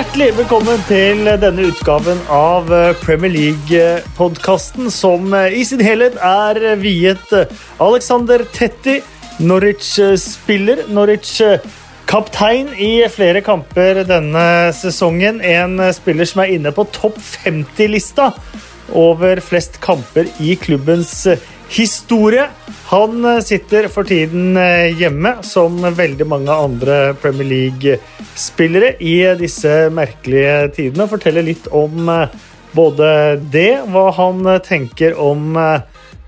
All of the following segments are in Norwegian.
Hjertelig velkommen til denne utgaven av eh, Premier League-podkasten, som eh, i sin helhet er viet eh, Alexander Tetti, Norwich-spiller, Norwich-kaptein i flere kamper denne sesongen. En spiller som er inne på topp 50-lista over flest kamper i klubbens historie. Han eh, sitter for tiden eh, hjemme, som veldig mange andre Premier League-spillere, i disse merkelige tidene forteller litt om eh, både det, hva han tenker om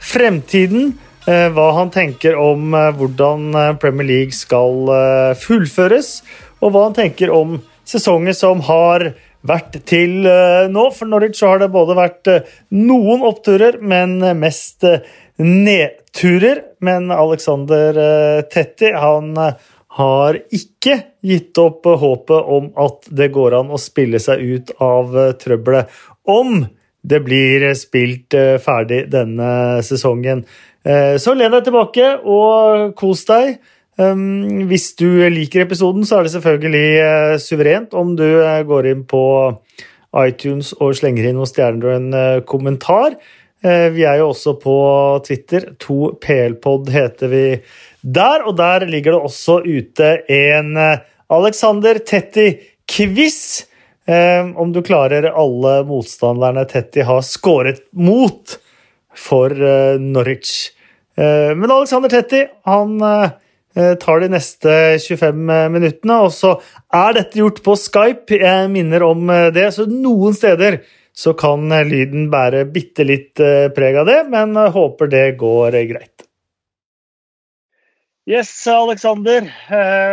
fremtiden, hva han tenker om hvordan Premier League skal fullføres, og hva han tenker om sesongen som har vært til nå. For Norwich så har det både vært noen oppturer, men mest nedturer. Men Alexander eh, Tetti han eh, har ikke gitt opp håpet om at det går an å spille seg ut av eh, trøbbelet om det blir spilt ferdig denne sesongen. Så len deg tilbake og kos deg. Um, hvis du liker episoden, så er det selvfølgelig suverent om du går inn på iTunes og slenger inn noen stjerner og en kommentar. Eh, vi er jo også på Twitter. 2PLpod heter vi der. Og der ligger det også ute en Alexander Tetti-quiz. Eh, om du klarer alle motstanderne Tetti har skåret mot for Norwich. Men Alexander Tetti han tar de neste 25 minuttene, og så er dette gjort på Skype. Jeg minner om det, så noen steder så kan lyden bære bitte litt eh, preg av det, men eh, håper det går eh, greit. Yes, Alexander.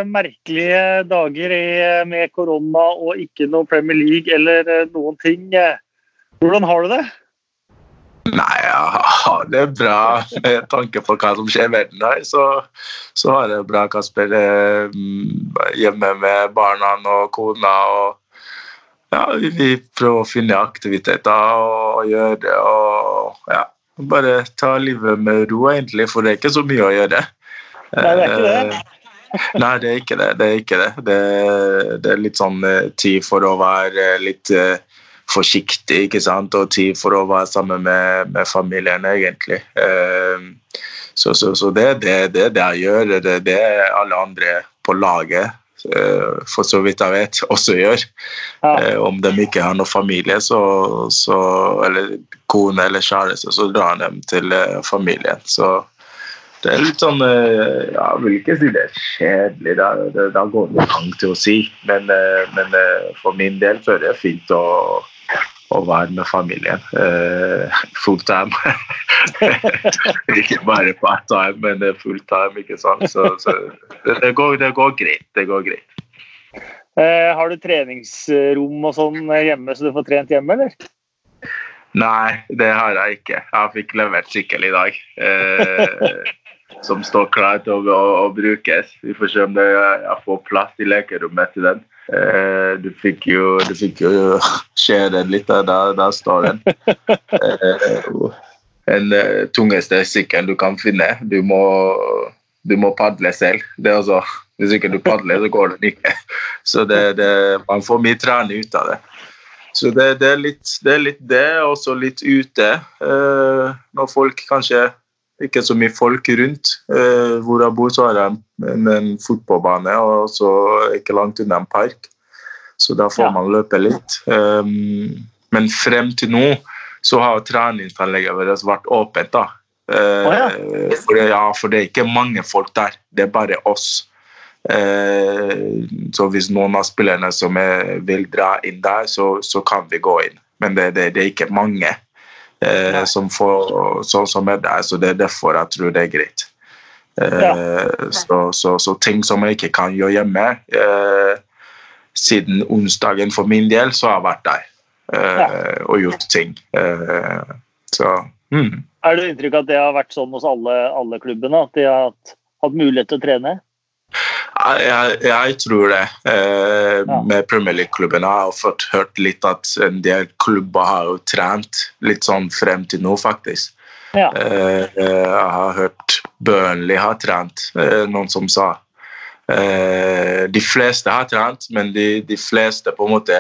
merkelige dager med korona og ikke noe Premier League eller noen ting. Hvordan har du det? Nei, ja, det er bra. Med tanke på hva som skjer i verden her, så, så har jeg det bra. Kasper hjemme med barna og kona. og ja, vi prøver å finne aktiviteter og gjøre det. Og ja, bare ta livet med ro, egentlig, for det er ikke så mye å gjøre. Nei, det er ikke det. Eh, nei, det er ikke det. Det er, ikke det. det, det er litt sånn eh, tid for å være litt uh, forsiktig, ikke sant? og tid for å være sammen med, med familien, egentlig. Uh, så, så, så, det er det, det, det, jeg gjør. Det er det alle andre på laget Eh, for så vidt jeg vet, også gjør. Ja. Eh, om de ikke har noen familie, så, så, eller kone eller kjæreste, så drar de til eh, familien. Så det er litt sånn Jeg vil ikke si det er kjedelig, da går det langt til å si. Men, men for min del så er det fint å å være med familien uh, full time. ikke bare part time, men full time. ikke sant? Så, så det, det, går, det, går, greit. Det går greit. Uh, har du treningsrom og sånn hjemme, så du får trent hjemme, eller? Nei, det har jeg ikke. Jeg fikk levert sykkel i dag. Uh, som står klar til å, å, å, brukes. Vi får se om det, jeg får plass i lekerommet til den. Eh, du fikk jo, du fikk jo se den litt, der, der står den. Eh, den eh, tungeste sykkelen du kan finne. Du må, du må padle selv. Det altså, hvis ikke du padler, så går den ikke. Så det, det, man får mye trening ut av det. Så det, det, er litt, det og så litt ute. når folk kanskje ikke så mye folk rundt. Eh, hvor jeg bor, så har jeg en, en fotballbane og så ikke langt unna en park. Så da får ja. man løpe litt. Um, men frem til nå så har treningsanlegget vårt vært åpent. da. Oh, ja. For, det, ja, for det er ikke mange folk der. Det er bare oss. Uh, så hvis noen av spillerne som vil dra inn der, så, så kan vi gå inn. Men det, det, det er ikke mange eh, som, får, så, som, er der. Så det er derfor jeg tror det er greit. Eh, ja. så, så, så, ting som jeg ikke kan gjøre hjemme eh, Siden onsdagen for min del, så har jeg vært der. Eh, og gjort ting. Eh, så mm. Er det inntrykk at det har vært sånn hos alle, alle klubbene? At de har hatt, hatt mulighet til å trene? Jeg, jeg, tror det. Eh, ja. Med Premier League-klubbene har jeg fått hørt litt at en del klubber har jo trent litt sånn frem til nå, faktisk. Ja. Eh, jeg har hørt Burnley har trent, eh, noen som sa. Eh, de fleste har trent, men de, de, fleste på en måte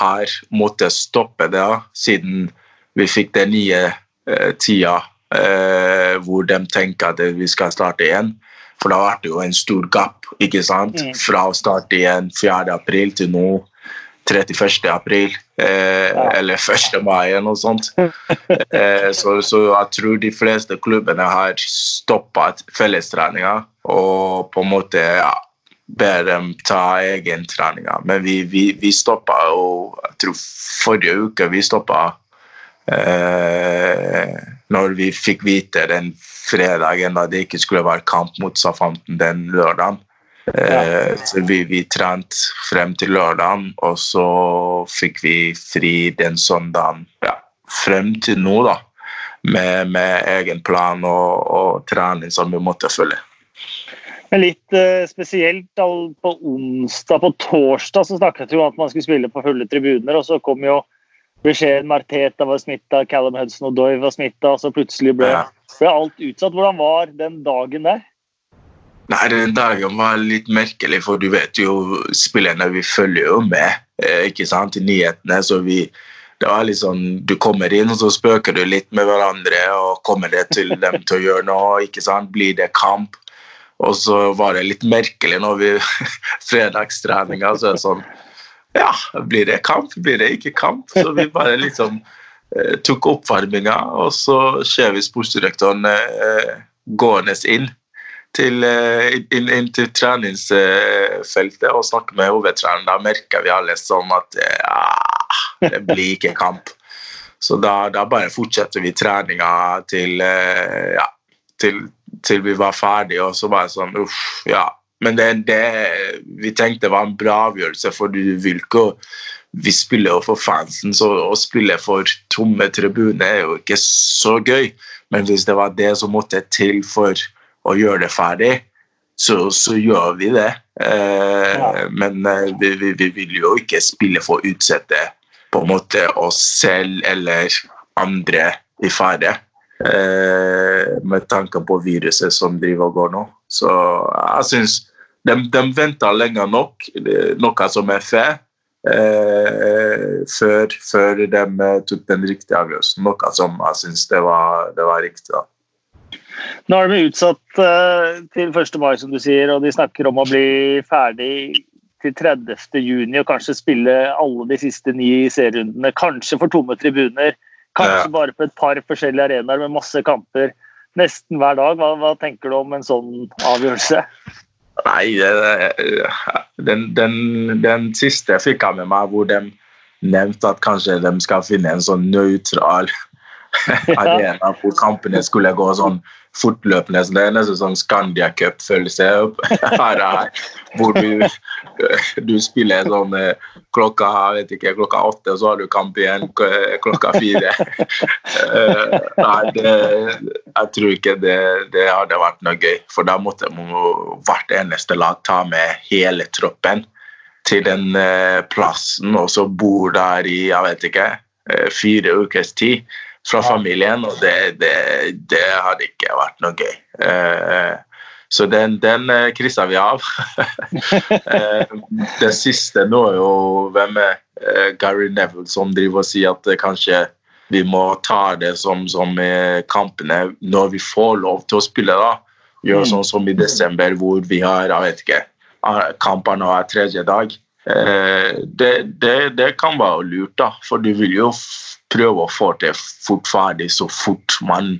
har måttet stoppe det da, siden vi fikk den nye eh, tida eh, hvor de tenker at vi skal starte igjen. For da ble det jo en stor gap ikke sant? Mm. fra å starte igjen 4. april til nå 31. april eh, ja. eller 1. mai eller noe sånt. Eh, så, så, jeg tror de fleste klubbene har stoppa fellestreninga og på en måte ja, ber dem ta egentreninga. Men vi, vi, vi stoppa jo Jeg tror forrige uke vi stoppa eh, når vi fikk vite den fredagen da det ikke skulle være kamp mot Safanten den lørdagen. Ja. så vi, vi trente frem til lørdagen, og så fikk vi fri den søndagen ja, frem til nå, da. Med, med egen plan og, og, trening som vi måtte følge. Men litt uh, spesielt på onsdag, på torsdag så snakket vi om at man skulle spille på fulle tribuner, og så kom jo beskjeden Marteta var smitta, Callum Hudson og Doy var smitta, så plutselig ble, ble alt utsatt. Hvordan var den dagen der? Nei, den dagen var litt merkelig, for du vet jo spillerne vi følger jo med eh, ikke sant, i nyhetene. så vi det var litt sånn, Du kommer inn og så spøker du litt med hverandre. og Kommer det til dem til å gjøre noe? ikke sant, Blir det kamp? Og så var det litt merkelig når vi fredagstreninga. Så er det sånn Ja, blir det kamp? Blir det ikke kamp? Så vi bare liksom eh, tok oppvarminga, og så ser vi sportsdirektøren eh, gående inn til, eh, inn, inn, til treningsfeltet og snakke med hovedtreneren. Da merker vi alle sånn at ja, det blir ikke kamp. Så da, da bare fortsetter vi treninga til, eh, ja, til, til vi var ferdige, og så bare sånn uff, ja. Men det, det, vi tenkte var en bra avgjørelse, for du vil ikke Vi spiller jo for fansen, så å spille for tomme tribuner er jo ikke så gøy. Men hvis det var det som måtte til for å gjøre det ferdig, så, så gjør vi det. Eh, ja. Men eh, vi, vi, vi, vil jo ikke spille for å utsette på en måte oss selv eller andre i fare. Eh, med tanke på viruset som driver og går nå. Så jeg syns de, de venter lenge nok, noe som er fair. Eh, før, før, de tok den riktige avgjørelsen. Noe som jeg syns det, det, var riktig. da. Nå er de utsatt uh, til 1. mai, som du sier, og de snakker om å bli ferdig til 30. juni og kanskje spille alle de siste ni serierundene. Kanskje for tomme tribuner, kanskje ja. bare på et par forskjellige arenaer med masse kamper nesten hver dag. Hva, hva tenker du om en sånn avgjørelse? Nei, den, den, den siste fikk jeg med meg, hvor de nevnte at kanskje de skal finne en sånn nøytral arena hvor kampene skulle gå sånn fortløpende. Så det er nesten sånn Scandia Cup-følelse her, her, hvor du, du spiller sånn eh, klokka vet ikke, klokka åtte, og så har du kamp igjen klokka fire. Eh, nei, det, jeg tror ikke det, det, hadde vært noe gøy, for da måtte hvert eneste lag ta med hele troppen til den eh, plassen, og så bor der i jeg vet ikke, fire ukers tid fra familien, og det, det, det hadde ikke vært noe gøy. Eh, så den, den eh, kryssa vi av. eh, det siste nå er jo hvem er eh, Gary Neville som driver og sier at kanskje vi må ta det som, som kampene når vi får lov til å spille. da. Gjøre sånn som i desember, hvor vi har jeg vet ikke, kampene er tredje dag. Det, det, det, kan være lurt, da, for du vil jo prøve å få det fort ferdig så fort man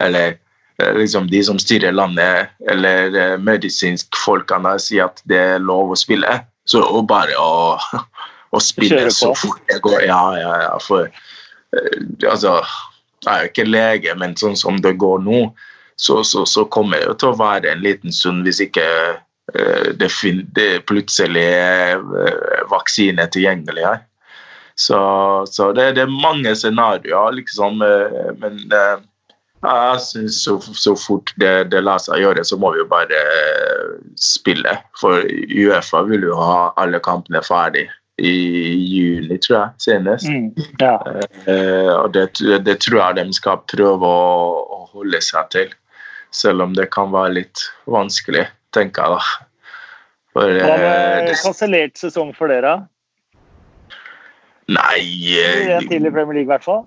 Eller eh, liksom de som styrer landet, eller eh, medisinsk folkene sier at det er lov å spille. Så bare å, å spille så fort det går Ja, ja, ja. For altså Jeg er jo ikke lege, men sånn som det går nå, så, så, så kommer det til å være en liten stund hvis ikke det, det plutselig er vaksine tilgjengelig her. Så, så det, det, er mange scenarioer, liksom. Eh, men eh, jeg syns så, så, fort det, det, lar seg gjøre, så må vi jo bare eh, spille. For Uefa vil jo ha alle kampene ferdig i juni, tror jeg, senest. Mm, ja. uh, og det, det, tror jeg de skal prøve å, å, holde seg til. Selv om det kan være litt vanskelig, tenker jeg da. For, Hva eh, med det, kansellert sesong for dere? Nei eh, En til i Premier League, i hvert fall.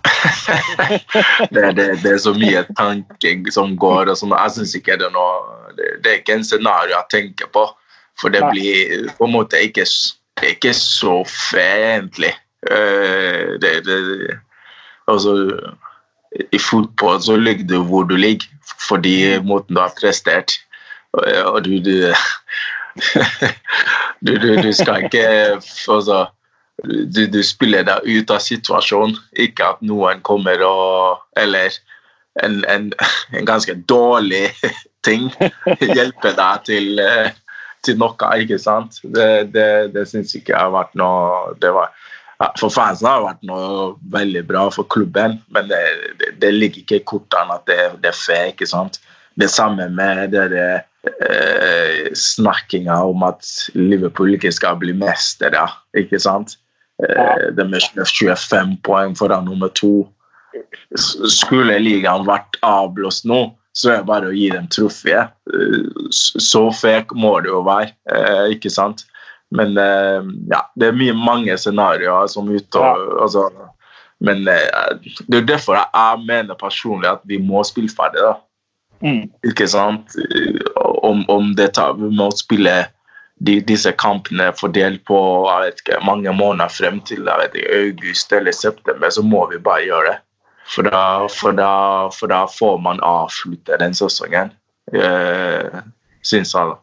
det, det, det er så mye tanking som går. og sånn. Jeg synes ikke det er noe det, det er ikke en scenario jeg tenker på. For det blir på en måte ikke, ikke så fiendtlig. Eh, det, det, altså, I fotball så ligger du hvor du ligger, fordi måten du har prestert. Og, du, du, du, du skal ikke altså, du, du spiller deg ut av situasjonen, ikke at noen kommer og Eller en, en, en ganske dårlig ting hjelper deg til, eh, til noe, ikke sant? Det, det, det syns ikke jeg har vært noe det var, For fansen har det vært noe veldig bra for klubben, men det, det, det ligger ikke i kortene at det, det er fe, ikke sant? Det samme med det der, eh, snakkinga om at Liverpool ikke skal bli mestere, ikke sant? Det med 25 poeng foran nummer to. Skulle ligaen vært avblåst nå, så er det bare å gi dem trofé. Eh, Så fek må det jo være, eh, ikke sant? Men eh, ja, det er mye mange scenarioer som ute altså, Men det er derfor jeg, jeg mener personlig at vi må spille ferdig, da. Mm. Ikke sant? Om, om det tar, vi må spille de, disse kampene fordelt på ikke, mange måneder frem til ikke, august eller september, så må vi bare gjøre det. For da, for da, for da får man avslutte den sesongen, eh, syns jeg.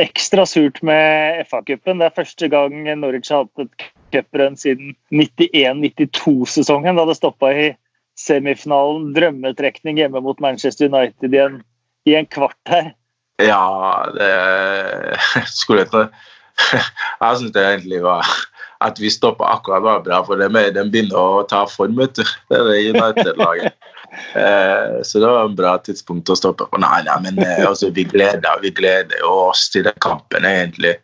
Ekstra surt med FA-cupen. Det er første gang Norwich har hatt et cuprenn siden 91-92-sesongen, da det stoppa i semifinalen. Drømmetrekning hjemme mot Manchester United i en, i en kvart her. Ja, det skulle ikke Jeg syns egentlig var at vi stoppa akkurat var bra, for de, de begynner å ta form, vet du. Det er det United-laget. Eh, så det var en bra tidspunkt å stoppe på. Nei, nei, men eh, altså, vi gleder vi gleder oss til den kampen, egentlig.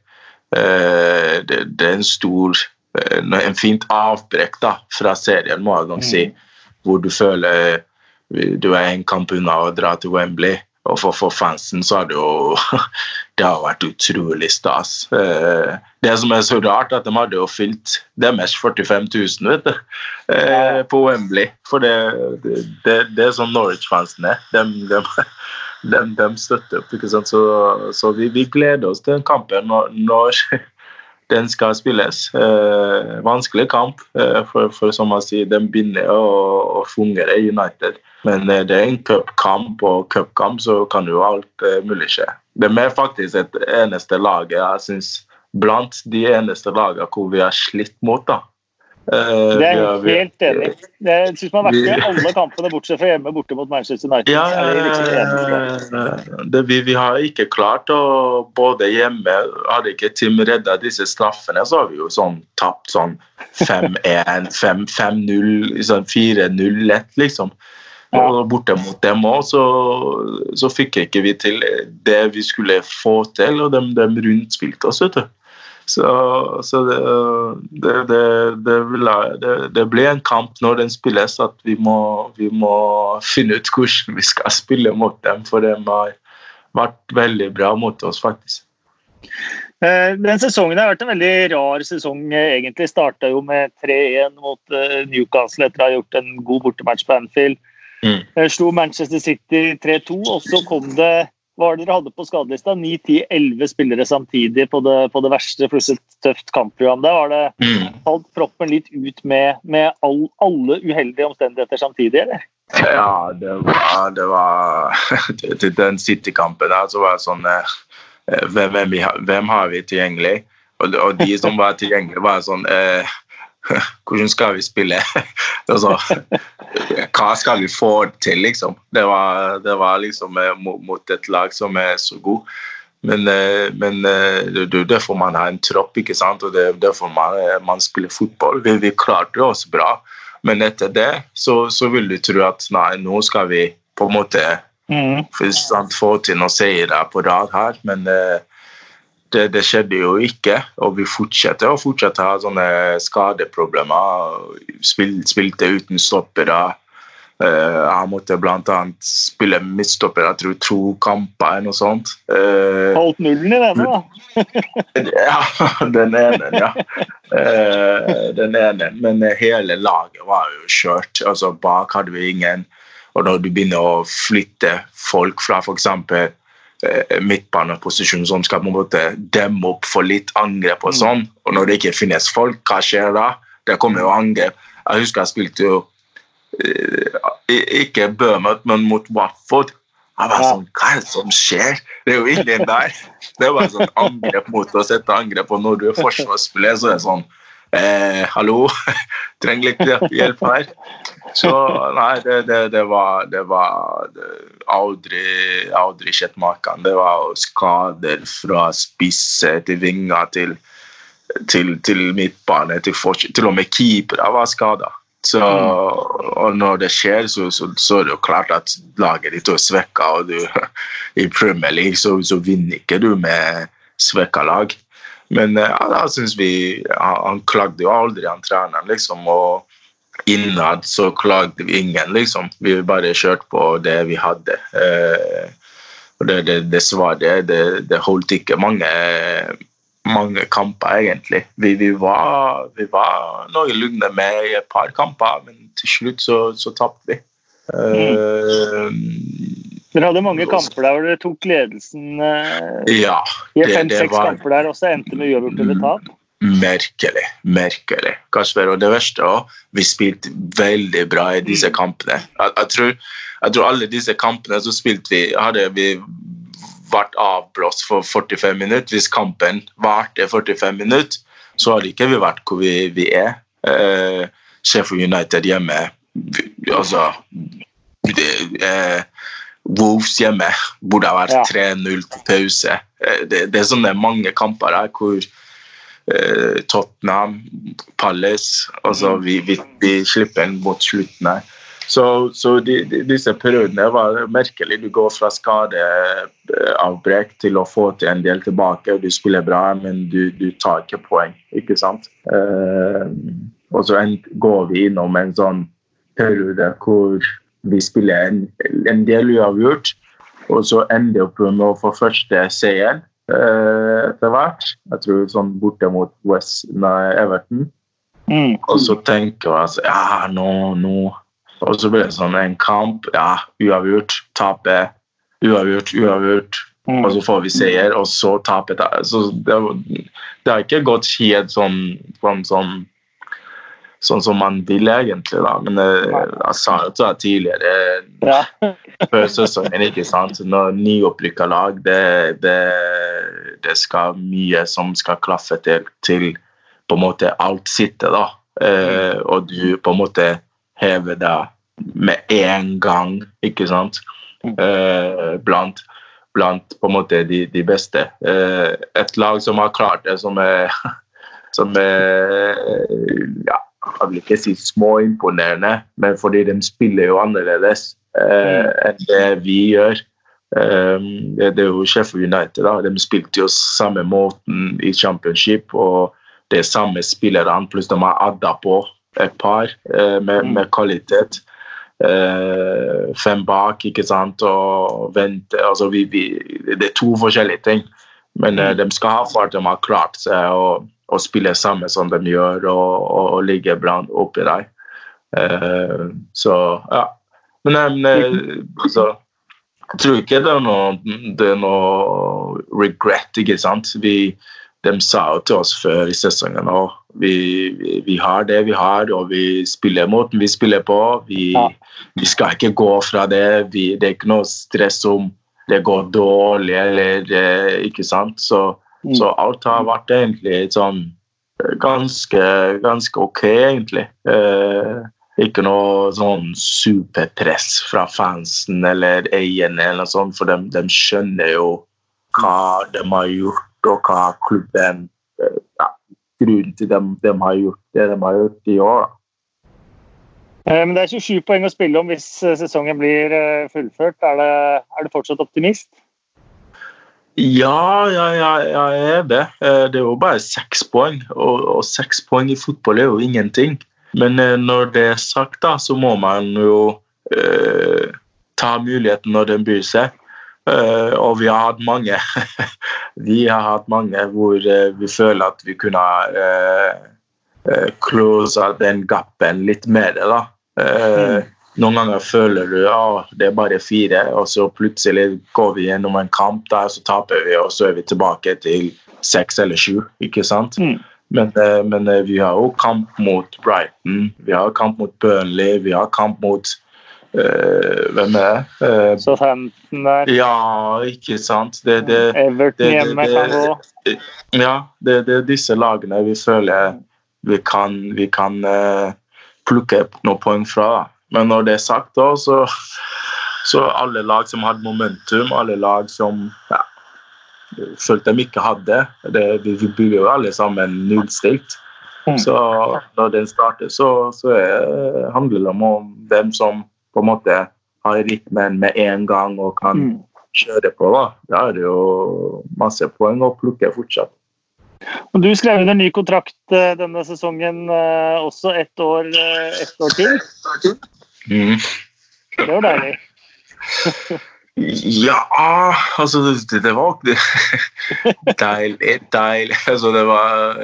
Eh, det, det er en stor eh, En fint avbrekk da, fra serien, må jeg nok si. Hvor du føler du er en kamp unna å dra til Wembley. Og for, for fansen så har det jo Det har vært utrolig stas. Eh, det som er så rart, at de hadde jo fylt deres 45 000 vet du, eh, på Wembley. For det, det, det, det er sånn Norwich-fansen er. De, de, de, de støtter opp. ikke sant? Så, så vi, vi gleder oss til den kampen når, når den skal spilles. Eh, vanskelig kamp, eh, for, for som man sier, den begynner å, å fungere i United. Men eh, det er en cupkamp, og cupkamp så kan jo alt eh, mulig skje. De er faktisk et eneste laget jeg syns blant de eneste lagene hvor vi har slitt mot. da. Eh, Det er jeg helt enig i. Jeg syns man i alle kampene bortsett fra hjemme borte mot Manchester United. Ja, det liksom eh, det, vi, vi har ikke klart å Både hjemme Hadde ikke Tim redda disse straffene, så har vi jo sånn tapt sånn 5-1, 5-0, sånn 4-0 lett, liksom. Og borte mot dem òg, så, så fikk ikke vi til det vi skulle få til, og de, de rundspilte oss, vet du. Så, så det, det, det, det, blir en kamp når den spilles, at vi må, vi må finne ut hvordan vi skal spille mot dem. For de har vært veldig bra mot oss, faktisk. Eh, Den sesongen har vært en veldig rar sesong, eh, egentlig. Starta jo med 3-1 mot eh, Newcastle etter å ha gjort en god bortematch på Anfield. Mm. Slo Manchester City 3-2, og så kom det hva var det dere hadde på skadelista? 9-10-11 spillere samtidig på det, på det verste, pluss et tøft kampprogram. Der var det Mm. falt proppen litt ut med, med all, alle uheldige omstendigheter samtidig, eller? Ja, det var, det var Til den City-kampen der så var det sånn eh, hvem, hvem, har, hvem har vi tilgjengelig? Og, og de som var tilgjengelige, var sånn eh, Hvordan skal vi spille? altså, hva skal vi få til, liksom? Det var, det var liksom eh, mot, et lag som er så god. Men, eh, men eh, det det er derfor man har en tropp, ikke sant? og det er derfor man, man spiller fotball. Vi, vi klarte oss bra, men etter det så, så vil du tro at nei, nå skal vi på en måte sant, få til noen seire på rad her, men eh, det, det skjedde jo ikke. Og vi fortsetter å fortsette å ha sånne skadeproblemer. Spil, spilte uten stoppere. Uh, jeg måtte bl.a. spille midtstopper jeg tror to kamper eller noe sånt. Uh, Holdt nullen i denne, da? ja, den ene, ja. Uh, den ene. Men hele laget var jo kjørt. Altså, bak hadde vi ingen. Og når du begynner å flytte folk fra f.eks. Uh, midtbaneposisjon som skal på en måte demme opp for litt angrep og sånn, og når det ikke finnes folk, hva skjer da? Det kommer jo angrep. Jeg husker jeg spilte jo Eh, ikke Burmouth, men mot Watford. Jeg var sånn, Hva er det som skjer? Det er jo ingen der. Det var sånn angrep mot å sette angrep, og når du er forsvarsspiller, så er det sånn eh, Hallo, trenger litt hjelp her. Så nei, det, det, det var, det var det, aldri, aldri sett maken. Det var skader fra spisse til vinger til, til, til midtbane, til, til og med keepere var skada. Så, og når det skjer, så, så, så, er det jo klart at laget ditt er svekka. Og du, i Premier League så, så vinner ikke du med svekka lag. Men ja, da syns vi Han klagde jo aldri, han treneren, liksom. Og innad så klagde vi ingen, liksom. Vi bare kjørte på det vi hadde. Eh, og det, det, det svaret, det, det holdt ikke mange mange kamper, egentlig. Vi, vi var, vi var noenlunde med i et par kamper, men til slutt så, så tapte vi. Mm. Dere hadde mange kamper der hvor dere tok ledelsen uh, ja, i fem-seks kamper der og så endte med uavgjort eller tap? Merkelig. Merkelig. Kasper, og det verste òg, vi spilte veldig bra i disse mm. kampene. Jeg, jeg, tror, jeg, tror, alle disse kampene så spilte vi hadde vi vært avblåst for 45 minutter. Hvis kampen varte 45 minutter, så hadde ikke vi vært hvor vi, vi er. Eh, Sheffield United hjemme altså det, uh, Wolves hjemme burde ha vært 3-0 til pause. Uh, det, det, er sånne mange kamper her hvor Tottenham, Palace altså mm. vi, vi, vi slipper en mot slutten her. Så, så de, de, disse periodene var merkelig. Du går fra skadeavbrekk til å få til en del tilbake. Du spiller bra, men du, du tar ikke poeng. ikke sant? Eh, og så går vi innom en sånn periode hvor vi spiller en, en del uavgjort. Og så ender opp med å få første seieren uh, etter hvert. Jeg tror sånn borte mot West, nei, Everton. Mm. Og så tenker jeg altså, ja, nå, nå og så blir det sånn en kamp. Ja, uavgjort. Tape. Uavgjort, uavgjort. Mm. Og så får vi seier, og så taper det. Så det, det har ikke gått helt sånn, sånn, sånn, sånn som man vil, egentlig. da. Men eh, jeg sa jo til deg tidligere ja. før sesongen, ikke sant. Når nyopprykka lag, det, det, det, skal mye som skal klaffe til, til på en måte alt sitter, da. Eh, og du på en måte hever deg med en gang, ikke sant? Eh, blant, blant, på en måte de, de beste. Eh, et lag som har klart det, som er, som er ja, Jeg vil ikke si småimponerende, men fordi de spiller jo annerledes eh, enn det vi gjør. Um, det, det, er jo Sheffield United. da, De spilte jo samme måten i championship. og det er samme spillerne, pluss de har adda på et par eh, med, mm. med, kvalitet. Eh, fem bak, ikke sant, og vente altså vi, vi, Det er to forskjellige ting. Men eh, mm. de skal ha for at de har klart seg å, å spille sammen som de gjør, og, og, og ligge blant oppi der. Uh, så ja. Men, men altså, jeg tror ikke det er noe, det er noe regret, ikke sant. Vi, de sa jo til oss før i sesongen at vi, vi, vi, har det vi har, og vi spiller måten vi spiller på. Vi, ja. vi skal ikke gå fra det. Vi, det er ikke noe stress om det går dårlig eller eh, ikke sant. Så, mm. så alt har vært egentlig sånn eh, ganske, ganske ok, egentlig. Eh, ikke noe sånn superpress fra fansen eller eierne, eller noe sånt, for de, de skjønner jo hva de har gjort og hva klubben eh, ja, Grunnen til dem de har gjort det de har gjort i år. Eh, men Det er 27 poeng å spille om hvis sesongen blir fullført. Er, det, er du fortsatt optimist? Ja, ja, ja, jeg er det. Det er jo bare seks poeng, og, og seks poeng i fotball er jo ingenting. Men når det er sagt, da, så må man jo eh, ta muligheten når den byr seg. Eh, og vi har hatt mange Vi har hatt mange hvor eh, vi føler at vi kunne uh, close den gapen litt mer. da. Mm. Noen ganger føler du at det er bare fire, og så plutselig går vi gjennom en kamp der, så taper vi, og så er vi tilbake til seks eller sju. ikke sant? Mm. Men, men, vi har jo kamp mot Brighton, vi har kamp mot Burnley, vi har kamp mot Uh, hvem er det? Uh, Southampton der. Ja, ikke sant. Det, det, Everton det, hjemme kan gå. Ja, det, er disse lagene vi føler vi kan, vi kan uh, plukke noen poeng fra. Men når det er sagt, da, så, så alle lag som hadde momentum, alle lag som ja, følte de ikke hadde det, Vi bygger jo alle sammen nullstilt. Mm. Så når den starter, så, så er, handler det om hvem som på en måte har rytmen med en gang og kan mm. kjøre på, da, da er det jo masse poeng å plukke fortsatt. Og Du skrev under ny kontrakt uh, denne sesongen uh, også ett år, uh, ett år til. Mm. Det var deilig. ja, altså Det, det var deilig. Deilig. Altså, det var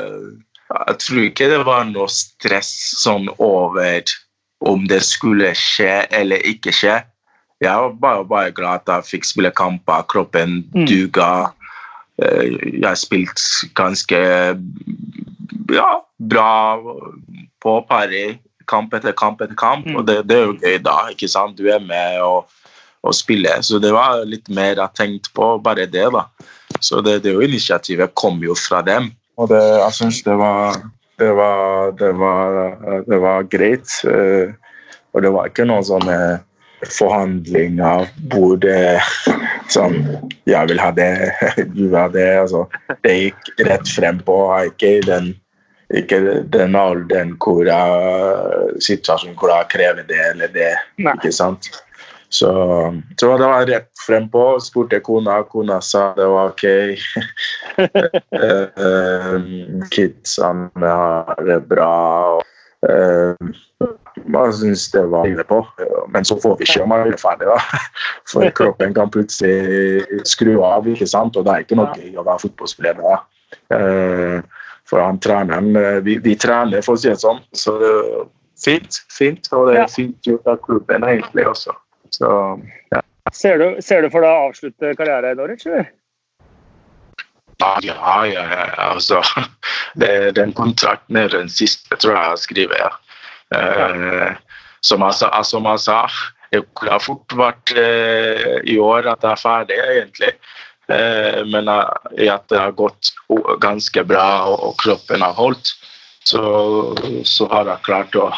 Jeg tror ikke det var noe stress sånn over om det skulle skje eller ikke skje. Jeg var bare, bare glad at jeg fikk spille kamper, kroppen mm. duga. Eh, jeg har spilt ganske ja, bra på pari kamp etter kamp etter kamp, mm. og det, det, er jo gøy da. ikke sant? Du er med og, og spiller. Så det var litt mer jeg tenkte på, bare det. da. Så det, det jo initiativet kom jo fra dem. Og det, jeg syns det var det var, det var, det var greit. Eh, og det var ikke noen sånne forhandlinger hvor det sånn Jeg vil ha det, du vil ha det. Altså, det gikk rett frem på. Ikke i den, ikke den alderen hvor jeg, situasjonen hvor jeg krever det eller det. Nei. ikke sant? Så, så, det var rett frempå. Spurte kona, kona sa det var OK. uh, kidsene har det bra. Uh, man syns det var inne på. Men så får vi ikke om man er ferdig, da. For kroppen kan plutselig skru av, ikke sant? og det er ikke noe gøy å være fotballspiller da. For han treneren vi, vi, trener, for å si det sånn. Så fint, fint. Og det er fint gjort av klubben egentlig også. Så, ja. Ser du, ser du for deg å avslutte karrieren i Norwich, eller? Ja, ja, ja, altså det, Den kontrakten er den siste, tror jeg jeg skriver. Ja. Eh, som, jeg, sa, som jeg sa, det kunne fort vært eh, i år at jeg er ferdig, egentlig. Eh, men i at det har gått ganske bra og, kroppen har holdt, så, så har jeg klart å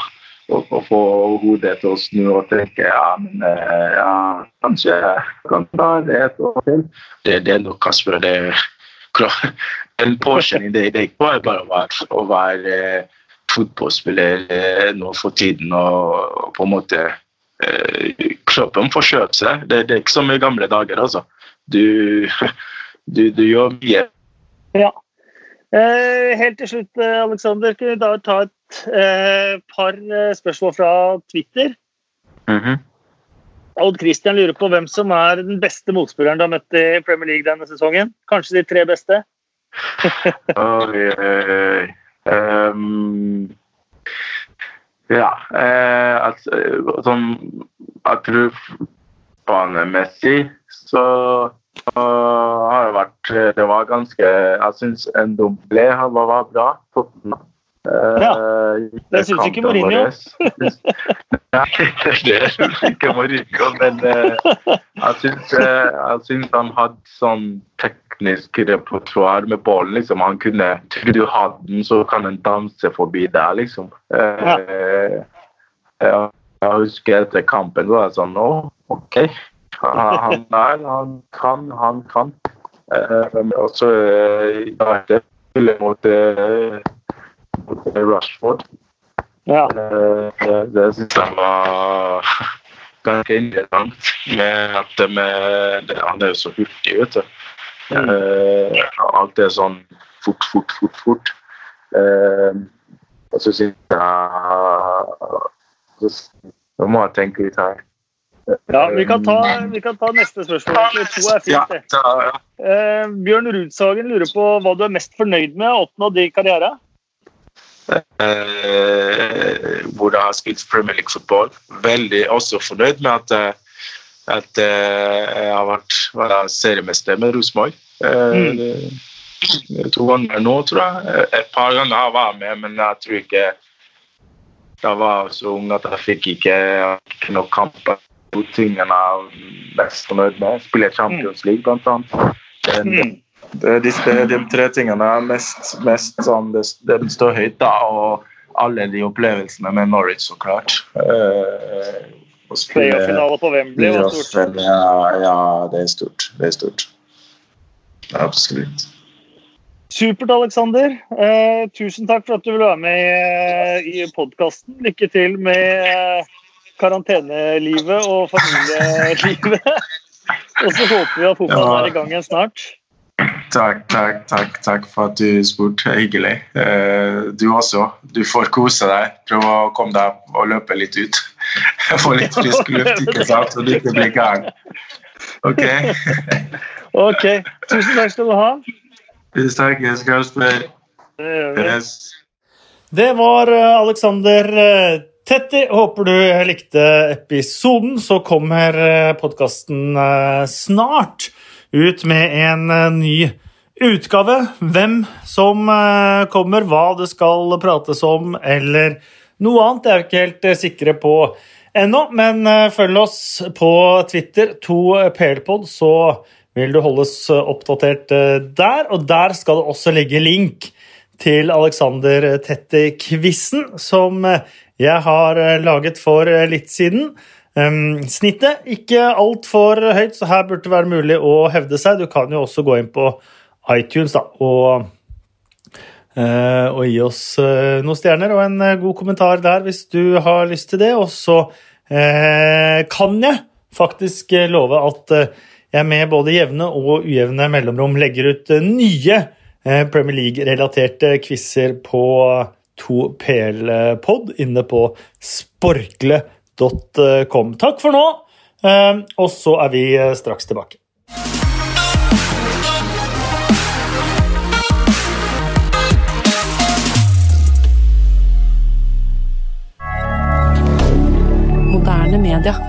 å få hodet til å snu og tenke ja, men eh, ja, kanskje jeg kan ta det et år til. Det, det er nok Kasper. Det, en påkjenning det, det ikke bare, bare å være, å eh, fotballspiller eh, nå for tiden og, og, på en måte eh, Kroppen får kjøpe seg. Det, det, er ikke som i gamle dager, altså. Du, du, du gjør mye. Ja. Eh, helt til slutt, Aleksander, kunne vi da ta et eh, par eh, spørsmål fra Twitter. Mm -hmm. Odd Christian lurer på hvem som er den beste motspilleren du har møtt i Premier League denne sesongen. Kanskje de tre beste? oi, oi, um, ja. Eh, altså, sånn Jeg tror banemessig så uh, har det vært Det var ganske Jeg syns en doble var, var bra. Uh, ja, det syns ikke Mourinho. Nei, det syns ikke Mourinho, men uh, jeg syns uh, han hadde sånn teknisk repertoar med ballen. Liksom. Han kunne Tror du har den, så kan han danse forbi der, liksom. Uh, ja. Jeg husker etter kampen var jeg sånn Å, OK. Han, er, han kan, han kan. og så ja, det mot mot Rushford. Ja. Det, eh, det syns jeg var ganske interessant. Med at det med, det, han er jo så hurtig, vet du. Mm. Alt er sånn fort, fort, fort, fort. Og så syns jeg Nå må jeg tenke litt her. Ja, vi kan, ta, vi kan ta neste spørsmål. To er fint, det. Ja, Eh, Bjørn Rudshagen lurer på hva du er mest fornøyd med å oppnå i karriere? eh, hvor jeg har spilt Premier League-fotball. Veldig også fornøyd med at, eh, at eh, jeg har vært vært seriemester med Rosenborg. Eh, mm. To ganger nå, tror jeg. Et par ganger har jeg vært med, men jeg tror ikke Jeg var så ung at jeg fikk ikke, nok kamper. Tingene jeg er mest fornøyd med. Spille Champions League, blant annet. Det- Mm. det disse, de tre tingene er mest, mest sånn, det, det står høyt, da. Og alle de opplevelsene med Norwich, så klart. Eh, Playoff-finale på Wembley var stort. Ja, ja, det er stort. Det er stort. Absolutt. Supert, Aleksander. Eh, tusen takk for at du ville være med i, i podkasten. Lykke til med eh, karantenelivet og familielivet. og så håper vi at fotballen Ja. er i gang igjen snart. Takk, takk, takk, takk for at du spurte. Hyggelig. Eh, du også. Du får kose deg. Prøv å komme deg og løpe litt ut. Få litt frisk luft, ikke sant? Så du ikke blir gæren. OK? Ok, Tusen takk skal du ha. Tusen takk, jeg skal spørre. Det gjør vi. Yes. Det var Aleksander Alexander eh, Tetti. Håper du likte episoden. Så kommer podkasten snart ut med en eh, ny utgave. Hvem som eh, kommer, hva det skal prates om, eller noe annet. Det er vi ikke helt eh, sikre på ennå, men eh, følg oss på Twitter, to PLpod, så vil du holdes eh, oppdatert eh, der. Og der skal det også ligge link til Alexander Tetti-quizen, som jeg har eh, laget for eh, litt siden. Um, snittet ikke altfor høyt, så her burde det være mulig å hevde seg. Du kan jo også gå inn på iTunes da, og, eh, og gi oss noen stjerner og en god kommentar der hvis du har lyst til det. Og så kan jeg faktisk love at jeg med både jevne og ujevne mellomrom legger ut nye Premier League-relaterte quizer på 2PL-pod inne på sporkle.com. Takk for nå, eh, og så er vi eh, straks tilbake. Moderne media.